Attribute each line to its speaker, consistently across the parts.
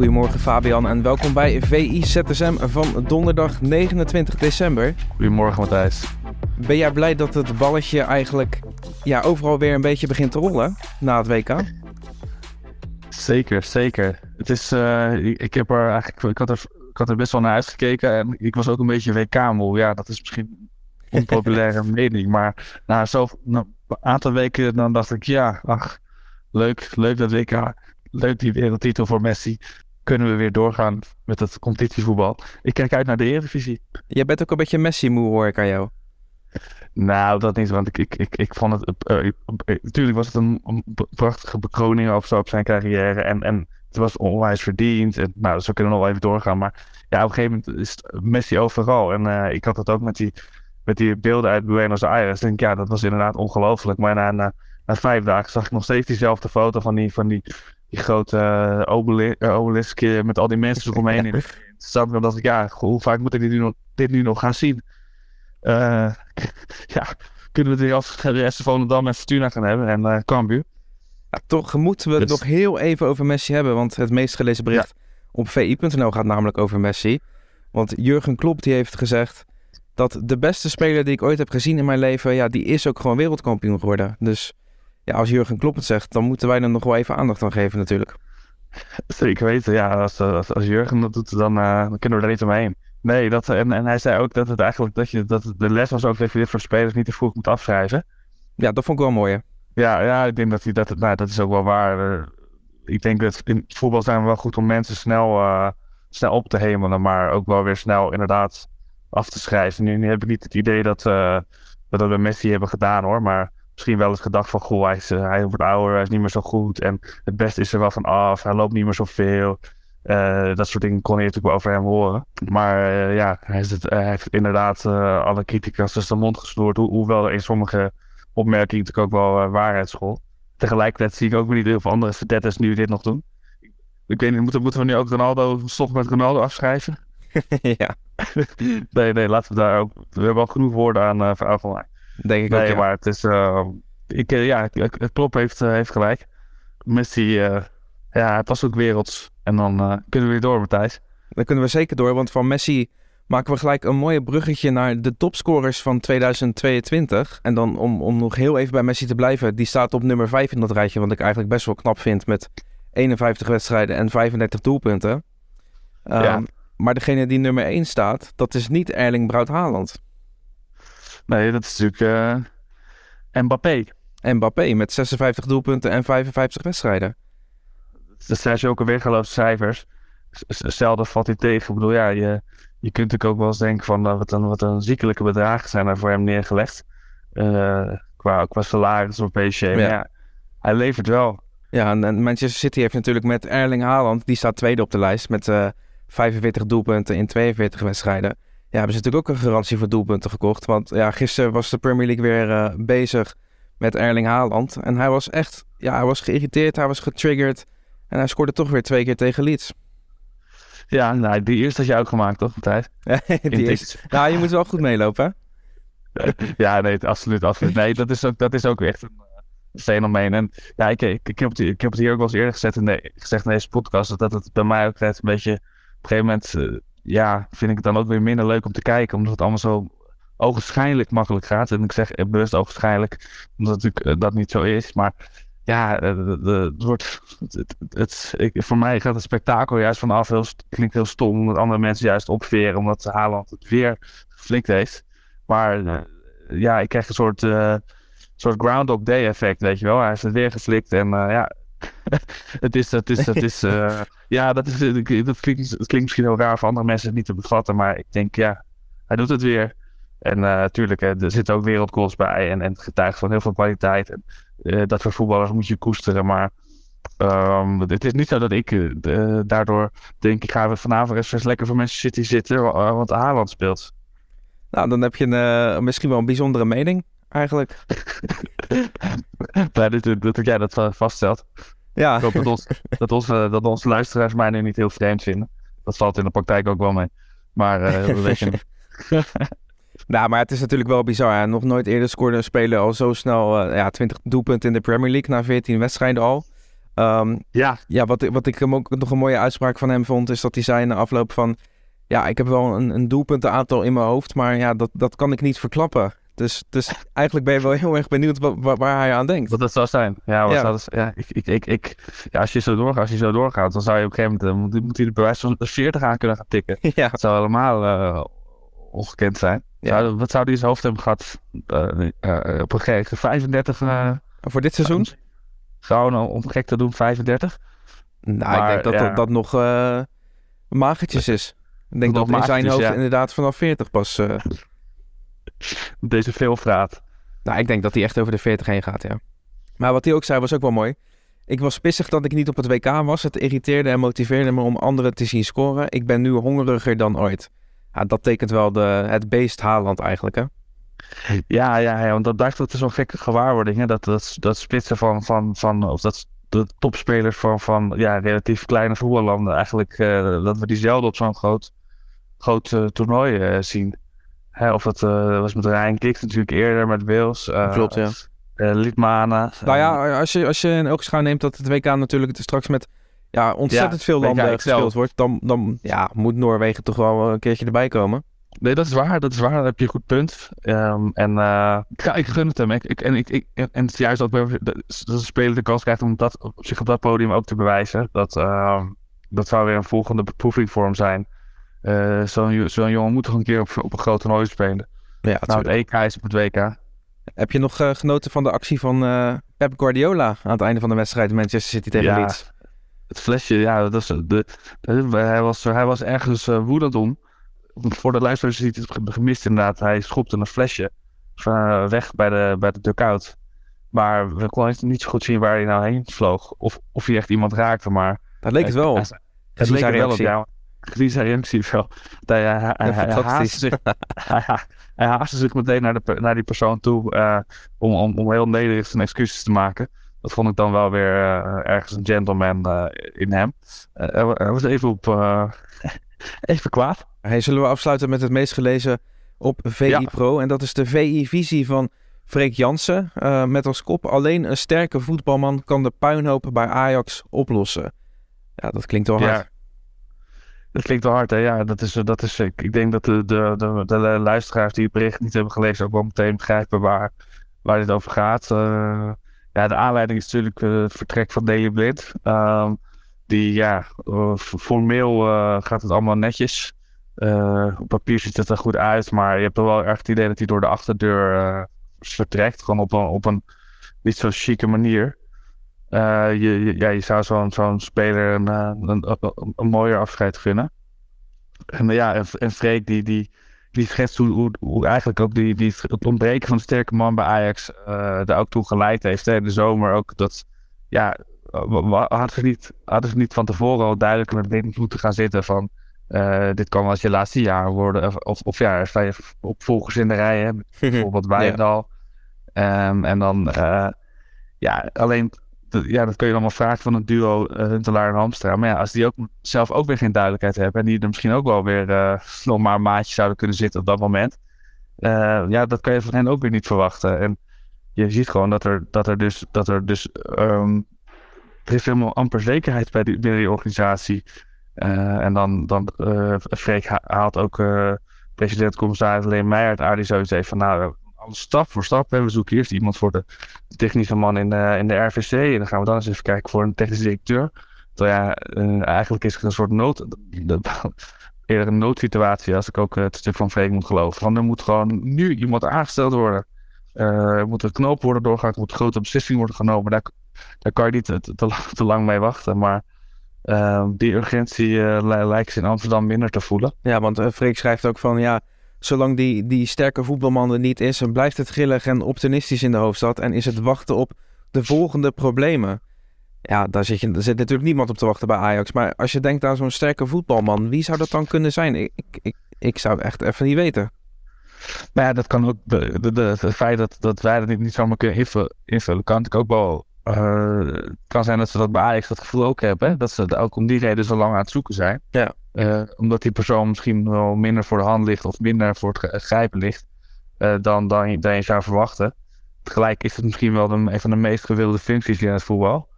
Speaker 1: Goedemorgen Fabian en welkom bij VI ZSM van donderdag 29 december.
Speaker 2: Goedemorgen Matthijs.
Speaker 1: Ben jij blij dat het balletje eigenlijk ja, overal weer een beetje begint te rollen na het WK?
Speaker 2: Zeker, zeker. Het is, eh, ik, heb er eigenlijk, ik had er, ik had er best wel naar uitgekeken en ik was ook een beetje WK-moe. Ja, dat is misschien een onpopulaire mening, maar na zo'n aantal weken dan dacht ik, ja, ach, leuk, leuk dat WK, leuk die wereldtitel voor Messi. Kunnen we weer doorgaan met het competitievoetbal. Ik kijk uit naar de Eredivisie.
Speaker 1: Jij bent ook een beetje Messi-moe hoor ik aan jou.
Speaker 2: Nou, dat niet, want ik, ik, ik, ik vond het. eh, eh, eh, natuurlijk was het een, een prachtige bekroning of zo op zijn carrière. En, en het was onwijs verdiend. En, nou, zo kunnen we nog wel even doorgaan. Maar ja, op een gegeven moment is Messi overal. En eh, ik had het ook met die, met die beelden uit Buenos Aires. Ik denk, ja, dat was inderdaad ongelooflijk. Maar na, na, na vijf dagen zag ik nog steeds diezelfde foto van die, van die, die grote uh, obelisk eh, met al die mensen eromheen. in. Toen dacht ik, ja, hoe vaak moet ik dit nu nog, dit nu nog gaan zien? Uh, ja, kunnen we het weer de rest van Volendam en Fortuna gaan hebben en uh, Cambuur.
Speaker 1: Ja, toch moeten we het
Speaker 2: Dus-
Speaker 1: nog heel even over Messi hebben, want het meest gelezen bericht op vi.nl gaat namelijk over Messi. Want Jurgen Klopp die heeft gezegd dat de beste speler die ik ooit heb gezien in mijn leven, ja, die is ook gewoon wereldkampioen geworden. Dus ja, als Jurgen Klopp het zegt, dan moeten wij er nog wel even aandacht aan geven natuurlijk.
Speaker 2: Zeker weten, ja, als, als, als Jurgen dat doet, dan, uh, dan kunnen we er niet omheen. Nee, dat, en, en hij zei ook dat het eigenlijk, dat je, dat de les was ook dat je dit voor spelers niet te vroeg moet afschrijven.
Speaker 1: Ja, dat vond ik wel mooi hè.
Speaker 2: Ja, ja, ik denk dat hij dat, nou, dat is ook wel waar. Uh, ik denk dat in het voetbal zijn we wel goed om mensen snel, uh, snel op te hemelen, maar ook wel weer snel inderdaad af te schrijven. Nu, nu heb ik niet het idee dat, uh, dat we bij Messi hebben gedaan hoor, maar misschien wel eens gedacht van, goh, hij, is, uh, hij wordt ouder, hij is niet meer zo goed en het beste is er wel van af, hij loopt niet meer zoveel. Uh, dat soort dingen kon je natuurlijk wel over hem horen. Maar uh, ja, hij, is het, hij, heeft inderdaad uh, alle criticas dus de mond gesnoerd. Ho hoewel er in sommige opmerkingen natuurlijk ook wel waarheid school. Tegelijkertijd zie ik ook weer niet heel veel andere verdetters nu dit nog doen. Ik weet niet, moeten, moeten we nu ook Ronaldo stoppen met Ronaldo afschrijven?
Speaker 1: ja.
Speaker 2: nee, nee, laten we daar ook. We hebben al genoeg woorden aan uh, verhaal
Speaker 1: Denk ik
Speaker 2: nee,
Speaker 1: ook. Ja.
Speaker 2: maar het is. ik, ja, het Klopp heeft, heeft gelijk. Messi, ja, het was ook werelds. En dan uh, kunnen we weer door, Matthijs.
Speaker 1: Dan kunnen we zeker door, want van Messi maken we gelijk een mooie bruggetje naar de topscorers van 2022. En dan om, om nog heel even bij Messi te blijven, die staat op nummer 5 in dat rijtje, wat ik eigenlijk best wel knap vind met 51 wedstrijden en 35 doelpunten. Um, ja. Maar degene die nummer 1 staat, dat is niet Erling Braut Haaland.
Speaker 2: Nee, dat is natuurlijk uh, Mbappé.
Speaker 1: Mbappé met 56 doelpunten en 55 wedstrijden
Speaker 2: dat zijn zulke weergeloze cijfers. Zelden valt hij tegen. Ik bedoel, ja, je, je kunt natuurlijk ook wel eens denken van uh, wat, een, wat een ziekelijke bedragen zijn er voor hem neergelegd. Uh, qua, qua salaris op PSG. Ja. ja. hij levert wel.
Speaker 1: Ja, en, Manchester City heeft natuurlijk met Erling Haaland, die staat tweede op de lijst met uh, 45 doelpunten in 42 wedstrijden. Ja, hebben ze natuurlijk ook een garantie voor doelpunten gekocht. Want ja, gisteren was de Premier League weer uh, bezig met Erling Haaland. En hij was echt, ja, hij was geïrriteerd, hij was getriggerd. En hij scoorde toch weer twee keer tegen Leeds.
Speaker 2: Ja, nou, die eerste had je ook gemaakt, toch, Matthijs?
Speaker 1: die eerste. Nou, je moet wel goed meelopen,
Speaker 2: hè? ja, nee, absoluut, absoluut. Nee, dat is ook, dat is ook echt een uh, fenomeen. En ja, ik, ik, ik, heb het, ik heb het hier ook wel eens eerder gezet in de, gezegd in deze podcast, dat het bij mij ook net een beetje, op een gegeven moment, uh, ja, vind ik het dan ook weer minder leuk om te kijken, omdat het allemaal zo ogenschijnlijk makkelijk gaat. En ik zeg bewust ogenschijnlijk, omdat het natuurlijk uh, dat niet zo is, maar ja, het wordt. Het, voor mij gaat het spektakel juist vanaf. Heel, klinkt heel stom, omdat andere mensen juist opveren, omdat Haaland het weer geflikt heeft. Maar ja, ik krijg een soort, uh, soort Groundhog Day effect, weet je wel. Hij heeft het weer geflikt en uh, ja. het is, het is, het is, ja, dat, is, dat, klinkt, dat klinkt misschien heel raar voor andere mensen het niet te bevatten, maar ik denk, ja, hij doet het weer. En natuurlijk, er zitten ook wereldgoals bij en, en het getuigt van heel veel kwaliteit. En, uh, dat voor voetballers moet je koesteren. Maar um, het is niet zo dat ik daardoor denk ik ga vanavond eens lekker voor Manchester City zitten. Want Haaland speelt.
Speaker 1: Nou, dan heb je een, misschien wel een bijzondere mening, eigenlijk.
Speaker 2: Dat, dat, jij dat vaststelt.
Speaker 1: Ja.
Speaker 2: Ik hoop dat, ons, dat, onze, dat onze luisteraars mij nu niet heel vreemd vinden. Dat valt in de praktijk ook wel mee. Maar uh, we weten
Speaker 1: Nou, maar het is natuurlijk wel bizar. Hè? Nog nooit eerder scoorde een speler al zo snel uh, ja, 20 doelpunten in de Premier League na 14 wedstrijden al. Um,
Speaker 2: ja.
Speaker 1: Ja, wat, wat ik hem ook nog een mooie uitspraak van hem vond, is dat hij zei na afloop van... Ja, ik heb wel een, een doelpuntenaantal in mijn hoofd, maar ja, dat, dat kan ik niet verklappen. Dus, dus eigenlijk ben je wel heel erg benieuwd waar, waar hij aan denkt.
Speaker 2: Wat dat zou zijn. Ja, wat ja. Zou ja, ik, ik, ik, ik, ja als, je zo doorgaat, als je zo doorgaat, dan zou je op een gegeven moment... Uh, moet hij de bewijs van de 40 aan kunnen gaan tikken.
Speaker 1: Ja.
Speaker 2: Dat zou helemaal uh, ongekend zijn. Ja. Zou, wat zou hij in zijn hoofd hebben gehad uh, op een gegeven 35...
Speaker 1: Voor dit seizoen?
Speaker 2: Gewoon om gek te doen 35.
Speaker 1: Nou, maar, ik denk dat, ja. dat dat, nog magertjes is. Ik denk dat, dat in zijn hoofd ja. inderdaad vanaf 40 pas...
Speaker 2: Deze veelvraat.
Speaker 1: Nou, ik denk dat hij echt over de 40 heen gaat, ja. Maar wat hij ook zei was ook wel mooi. Ik was pissig dat ik niet op het WK was. Het irriteerde en motiveerde me om anderen te zien scoren. Ik ben nu hongeriger dan ooit. Ja, dat tekent wel de, het beest Haaland eigenlijk, hè?
Speaker 2: Ja, ja, ja, want dat dacht dat is zo'n gekke gewaarwording. Hè? Dat, dat, dat spitsen van, van, van, of dat de topspelers van, van ja, relatief kleine voetballanden eigenlijk, uh, dat we die zelden op zo'n groot, groot uh, toernooi uh, zien. Hè, of dat was met Ryan Giggs natuurlijk eerder, met Wales.
Speaker 1: Klopt, ja.
Speaker 2: Litmanen.
Speaker 1: Nou ja, als je, als je in oogschouw neemt dat het WK natuurlijk straks met ja, ontzettend ja, veel landen gespeeld wordt, dan, dan ja, moet Noorwegen toch wel een keertje erbij komen.
Speaker 2: Nee, dat is waar. Dat is waar. Daar heb je een goed punt. Um, en uh, ja, ik gun het hem. Ik, ik, en, ik, ik, en het is juist ook dat de speler de kans krijgt om dat, op zich op dat podium ook te bewijzen. Dat, uh, dat zou weer een volgende beproeving voor hem zijn. Uh, Zo'n zo jongen moet toch een keer op, op een groot toernooi spelen.
Speaker 1: Ja,
Speaker 2: nou, het EK is op het WK.
Speaker 1: Heb je nog genoten van de actie van Pep Guardiola aan het einde van de wedstrijd Manchester City tegen
Speaker 2: ja,
Speaker 1: Leeds?
Speaker 2: Het flesje, ja, dat is, de, de, hij, was, hij was ergens woedend om voor de luisteraars ziet het gemist inderdaad. Hij schopte een flesje weg bij de, bij de dugout. Maar we konden niet zo goed zien waar hij nou heen vloog. Of, of hij echt iemand raakte, maar...
Speaker 1: Dat leek het wel.
Speaker 2: Hij, het leek er wel op, ja. Reactie wel. Hij, hij, hij, hij, zich, hij, haastte zich meteen naar, de, naar die persoon toe uh, om, om, om heel nederig zijn excuses te maken. Dat vond ik dan wel weer uh, ergens een gentleman uh, in hem. hij was even op... even kwaad.
Speaker 1: Hey, zullen we afsluiten met het meest gelezen op VI ja. Pro. En dat is de VI-visie van Freek Jansen. Met als kop alleen een sterke voetbalman kan de puinhoop bij Ajax oplossen. Ja, dat klinkt wel hard. Ja.
Speaker 2: Dat klinkt wel hard, hè? Ja, dat is, dat is, ik, ik denk dat de, de, de, luisteraars die het bericht niet hebben gelezen ook wel meteen begrijpen waar, waar dit over gaat. Uh, ja, de aanleiding is natuurlijk uh, het vertrek van Daily Blind. Uh, die, ja, formeel gaat het allemaal netjes. Op papier ziet het er goed uit, maar je hebt toch wel erg het idee dat hij door de achterdeur vertrekt. Gewoon op een, op een niet zo chique manier. Uh, je, je, ja, je zou zo'n zo'n speler een, een, een, een, mooier afscheid vinden. En ja, en, en Freek die, die, die schetst hoe, hoe, hoe, eigenlijk ook die, die, het ontbreken van een sterke man bij Ajax daar ook toe geleid heeft. Hè, in de zomer ook dat, ja, hadden ze niet, hadden ze niet van tevoren al duidelijk met het moeten gaan zitten van uh, dit kan wel eens je laatste jaar worden. Of, of ja, sta je opvolgers in de rij. Hè? Bijvoorbeeld Wijndal. ja. um, en dan, uh, ja, alleen, ja, dat kun je allemaal vragen van een duo uh, Huntelaar en Hamstra. Maar ja, als die ook zelf ook weer geen duidelijkheid hebben. En die er misschien ook wel weer nog maar een maatje zouden kunnen zitten op dat moment. ja, dat kan je van hen ook weer niet verwachten. En je ziet gewoon dat er, dat er dus, dat er dus, um, er is helemaal amper zekerheid bij die, binnen die organisatie. En dan, dan Freek haalt ook president-commissaris Leen Meijer het aardig zoiets heeft van nou, stap voor stap. Hè. We zoeken eerst iemand voor de, technische man in, in de RVC. En dan gaan we dan eens even kijken voor een technische directeur. Terwijl ja, eigenlijk is het een soort nood, eerder een noodsituatie als ik ook het stuk van Freek moet geloven. Want er moet gewoon nu iemand aangesteld worden. er moet een knoop worden doorgaan, er moet een grote beslissing worden genomen. Daar, daar kan je niet te, te, lang mee wachten, maar... Uh, die urgentie uh, lijkt ze in Amsterdam minder te voelen.
Speaker 1: Ja, want uh, Freek schrijft ook van ja, zolang die, die sterke voetbalman er niet is, blijft het grillig en optimistisch in de hoofdstad en is het wachten op de volgende problemen. Ja, daar zit, je, daar zit natuurlijk niemand op te wachten bij Ajax. Maar als je denkt aan zo'n sterke voetbalman, wie zou dat dan kunnen zijn? Ik, ik, ik zou echt even niet weten.
Speaker 2: Maar ja, dat kan ook. De, het feit dat, dat wij dat niet, niet zomaar kunnen invullen, kan natuurlijk ook wel. Eh, het kan zijn dat ze dat bij Ajax dat gevoel ook hebben. hè, Dat ze ook om die reden zo lang aan het zoeken zijn.
Speaker 1: Ja.
Speaker 2: Eh, omdat die persoon misschien wel minder voor de hand ligt of minder voor het grijpen ligt. eh, dan, dan, je- dan je zou verwachten. Tegelijk is het misschien wel de, een van de meest gewilde functies in het voetbal.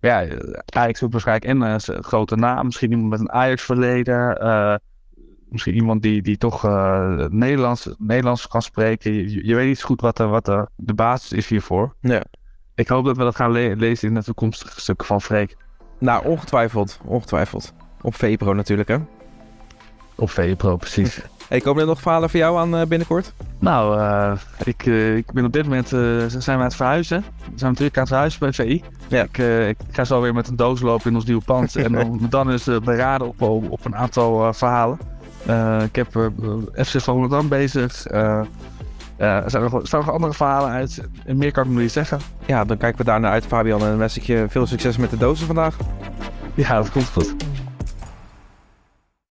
Speaker 2: Ja, eh, Ajax zoekt waarschijnlijk en een grote naam. Misschien iemand met een Ajax-verleden. eh, misschien iemand die, die toch eh, Nederlands, Nederlands kan spreken. Je, je weet niet zo goed wat, de, wat de, de basis is hiervoor.
Speaker 1: Ja.
Speaker 2: Ik hoop dat we dat gaan le- lezen in de toekomstige stukken van Freek.
Speaker 1: Nou, ongetwijfeld. Ongetwijfeld. Op VPRO natuurlijk, hè.
Speaker 2: Op VPRO, precies.
Speaker 1: Hey, komen er nog verhalen voor jou aan eh, binnenkort?
Speaker 2: nou, eh, ik, eh, ik ben op dit moment eh, zijn we aan het verhuizen. We zijn natuurlijk aan het verhuizen bij VI.
Speaker 1: Ja.
Speaker 2: Ik, ik ga zo weer met een doos lopen in ons nieuwe pand. en dan, dan is uh, beraden op, op, een aantal verhalen. Ik heb FC Volendam bezig. Eh, eh, er zijn nog, er staan nog andere verhalen uit. En meer kan ik nog niet zeggen.
Speaker 1: Ja, dan kijken we daar naar uit, Fabian. En wens ik je veel succes met de dozen vandaag.
Speaker 2: Ja, dat komt goed.